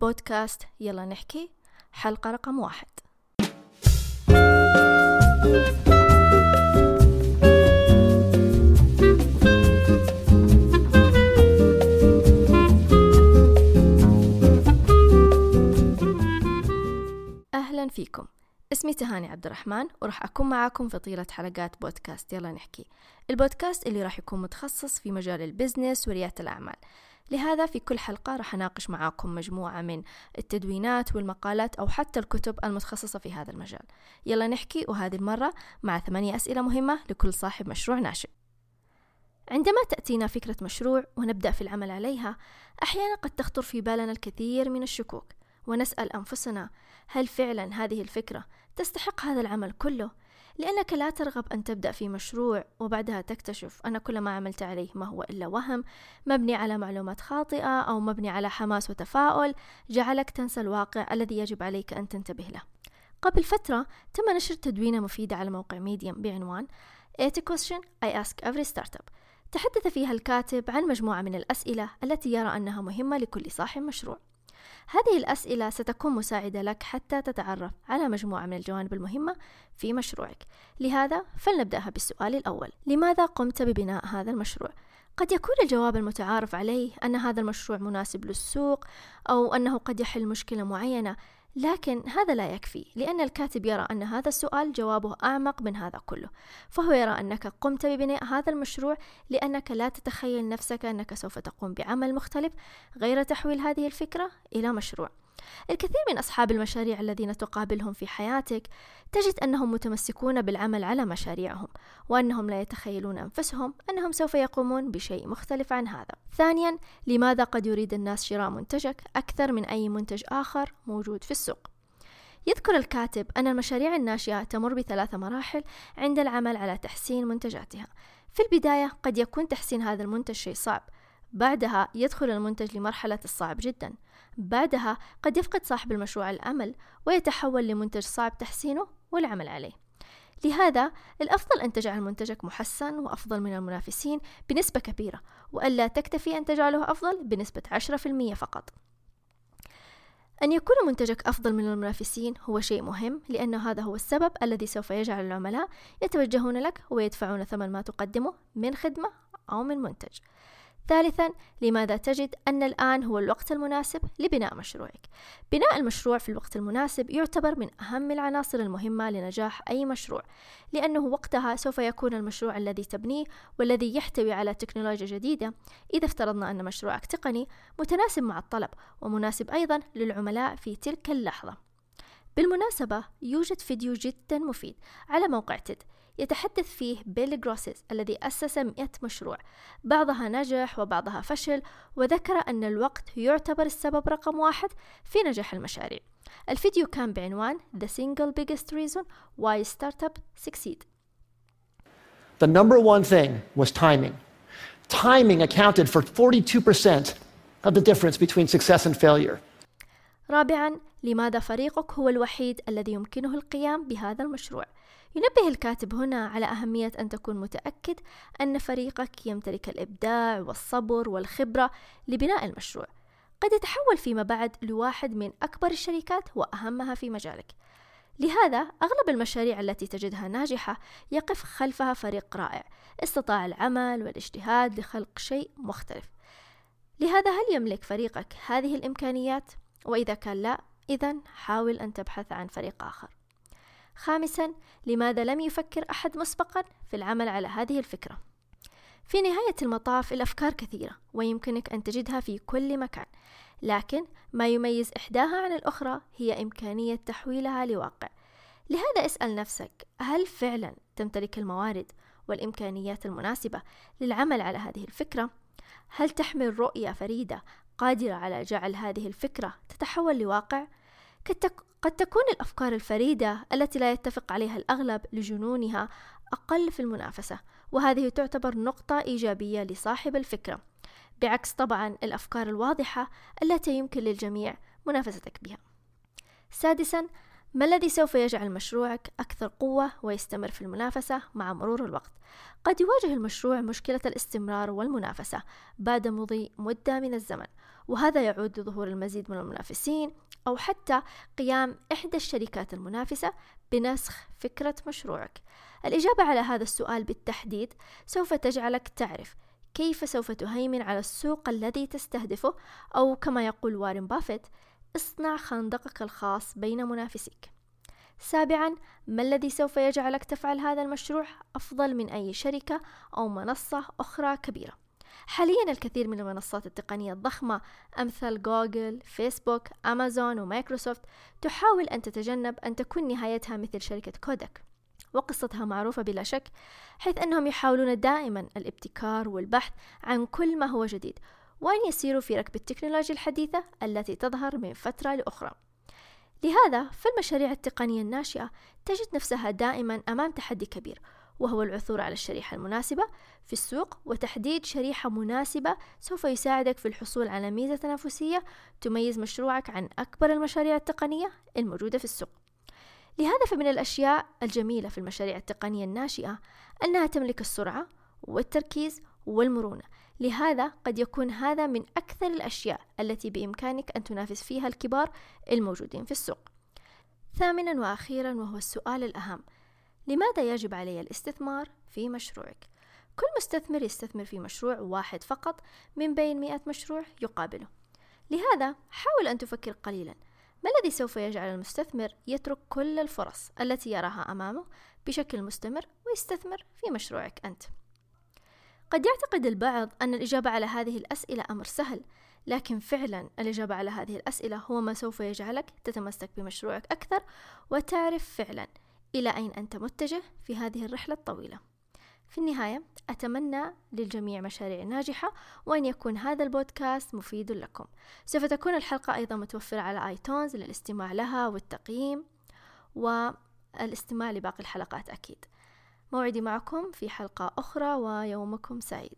بودكاست يلا نحكي حلقة رقم واحد. أهلا فيكم. اسمي تهاني عبد الرحمن وراح أكون معاكم في طيلة حلقات بودكاست يلا نحكي. البودكاست اللي راح يكون متخصص في مجال البزنس وريادة الأعمال. لهذا في كل حلقة راح أناقش معاكم مجموعة من التدوينات والمقالات أو حتى الكتب المتخصصة في هذا المجال يلا نحكي وهذه المرة مع ثمانية أسئلة مهمة لكل صاحب مشروع ناشئ عندما تأتينا فكرة مشروع ونبدأ في العمل عليها أحيانا قد تخطر في بالنا الكثير من الشكوك ونسأل أنفسنا هل فعلا هذه الفكرة تستحق هذا العمل كله؟ لأنك لا ترغب أن تبدأ في مشروع وبعدها تكتشف أن كل ما عملت عليه ما هو إلا وهم مبني على معلومات خاطئة أو مبني على حماس وتفاؤل جعلك تنسى الواقع الذي يجب عليك أن تنتبه له. قبل فترة تم نشر تدوينة مفيدة على موقع ميديم بعنوان 80 question I ask every startup. تحدث فيها الكاتب عن مجموعة من الأسئلة التي يرى أنها مهمة لكل صاحب مشروع. هذه الأسئلة ستكون مساعدة لك حتى تتعرف على مجموعة من الجوانب المهمة في مشروعك. لهذا فلنبدأها بالسؤال الأول. لماذا قمت ببناء هذا المشروع؟ قد يكون الجواب المتعارف عليه أن هذا المشروع مناسب للسوق أو أنه قد يحل مشكلة معينة. لكن هذا لا يكفي لأن الكاتب يرى أن هذا السؤال جوابه أعمق من هذا كله فهو يرى أنك قمت ببناء هذا المشروع لأنك لا تتخيل نفسك أنك سوف تقوم بعمل مختلف غير تحويل هذه الفكرة إلى مشروع. الكثير من أصحاب المشاريع الذين تقابلهم في حياتك تجد أنهم متمسكون بالعمل على مشاريعهم وأنهم لا يتخيلون أنفسهم أنهم سوف يقومون بشيء مختلف عن هذا. ثانيا لماذا قد يريد الناس شراء منتجك أكثر من أي منتج آخر موجود في السوق؟ يذكر الكاتب أن المشاريع الناشئة تمر بثلاث مراحل عند العمل على تحسين منتجاتها. في البداية قد يكون تحسين هذا المنتج شيء صعب بعدها يدخل المنتج لمرحلة الصعب جدا. بعدها قد يفقد صاحب المشروع الأمل ويتحول لمنتج صعب تحسينه والعمل عليه. لهذا الأفضل أن تجعل منتجك محسن وأفضل من المنافسين بنسبة كبيرة وألا تكتفي أن تجعله أفضل بنسبة 10% فقط. أن يكون منتجك أفضل من المنافسين هو شيء مهم لأن هذا هو السبب الذي سوف يجعل العملاء يتوجهون لك ويدفعون ثمن ما تقدمه من خدمة أو من منتج. ثالثا لماذا تجد أن الآن هو الوقت المناسب لبناء مشروعك؟ بناء المشروع في الوقت المناسب يعتبر من أهم العناصر المهمة لنجاح أي مشروع لأنه وقتها سوف يكون المشروع الذي تبنيه والذي يحتوي على تكنولوجيا جديدة. إذا افترضنا أن مشروعك تقني متناسب مع الطلب ومناسب أيضا للعملاء في تلك اللحظة. بالمناسبة يوجد فيديو جدا مفيد على موقع تيد. يتحدث فيه بيل جروسيس الذي أسس مئة مشروع بعضها نجح وبعضها فشل وذكر أن الوقت يعتبر السبب رقم واحد في نجاح المشاريع الفيديو كان بعنوان The Single Biggest Reason Why Startup Succeed The number one thing was timing. Timing accounted for 42% of the difference between success and failure. رابعا لماذا فريقك هو الوحيد الذي يمكنه القيام بهذا المشروع؟ ينبه الكاتب هنا على أهمية أن تكون متأكد أن فريقك يمتلك الإبداع والصبر والخبرة لبناء المشروع. قد يتحول فيما بعد لواحد من أكبر الشركات وأهمها في مجالك. لهذا أغلب المشاريع التي تجدها ناجحة يقف خلفها فريق رائع استطاع العمل والاجتهاد لخلق شيء مختلف. لهذا هل يملك فريقك هذه الإمكانيات؟ وإذا كان لا إذا حاول أن تبحث عن فريق آخر. خامسا لماذا لم يفكر أحد مسبقا في العمل على هذه الفكرة؟ في نهاية المطاف الأفكار كثيرة ويمكنك أن تجدها في كل مكان. لكن ما يميز إحداها عن الأخرى هي إمكانية تحويلها لواقع. لهذا اسأل نفسك هل فعلا تمتلك الموارد والإمكانيات المناسبة للعمل على هذه الفكرة؟ هل تحمل رؤية فريدة قادرة على جعل هذه الفكرة تتحول لواقع؟ قد تكون الأفكار الفريدة التي لا يتفق عليها الأغلب لجنونها أقل في المنافسة وهذه تعتبر نقطة إيجابية لصاحب الفكرة بعكس طبعا الأفكار الواضحة التي يمكن للجميع منافستك بها سادسا ما الذي سوف يجعل مشروعك أكثر قوة ويستمر في المنافسة مع مرور الوقت؟ قد يواجه المشروع مشكلة الاستمرار والمنافسة بعد مضي مدة من الزمن وهذا يعود لظهور المزيد من المنافسين أو حتى قيام إحدى الشركات المنافسة بنسخ فكرة مشروعك الإجابة على هذا السؤال بالتحديد سوف تجعلك تعرف كيف سوف تهيمن على السوق الذي تستهدفه أو كما يقول وارن بافيت اصنع خندقك الخاص بين منافسيك سابعا ما الذي سوف يجعلك تفعل هذا المشروع أفضل من أي شركة أو منصة أخرى كبيرة؟ حاليا الكثير من المنصات التقنية الضخمة أمثل جوجل، فيسبوك، أمازون ومايكروسوفت تحاول أن تتجنب أن تكون نهايتها مثل شركة كودك. وقصتها معروفة بلا شك حيث أنهم يحاولون دائما الابتكار والبحث عن كل ما هو جديد وأن يسيروا في ركب التكنولوجيا الحديثة التي تظهر من فترة لأخرى. لهذا فالمشاريع التقنية الناشئة تجد نفسها دائما أمام تحدي كبير وهو العثور على الشريحة المناسبة في السوق وتحديد شريحة مناسبة سوف يساعدك في الحصول على ميزة تنافسية تميز مشروعك عن أكبر المشاريع التقنية الموجودة في السوق. لهذا فمن الأشياء الجميلة في المشاريع التقنية الناشئة أنها تملك السرعة والتركيز والمرونة لهذا قد يكون هذا من أكثر الأشياء التي بإمكانك أن تنافس فيها الكبار الموجودين في السوق. ثامنا وأخيرا وهو السؤال الأهم. لماذا يجب علي الاستثمار في مشروعك؟ كل مستثمر يستثمر في مشروع واحد فقط من بين مئة مشروع يقابله. لهذا حاول أن تفكر قليلا. ما الذي سوف يجعل المستثمر يترك كل الفرص التي يراها أمامه بشكل مستمر ويستثمر في مشروعك أنت؟ قد يعتقد البعض أن الإجابة على هذه الأسئلة أمر سهل لكن فعلا الإجابة على هذه الأسئلة هو ما سوف يجعلك تتمسك بمشروعك أكثر وتعرف فعلا إلى أين أنت متجه في هذه الرحلة الطويلة. في النهاية أتمنى للجميع مشاريع ناجحة وأن يكون هذا البودكاست مفيد لكم. سوف تكون الحلقة أيضا متوفرة على آيتونز للاستماع لها والتقييم والإستماع لباقي الحلقات أكيد. موعدي معكم في حلقة أخرى ويومكم سعيد.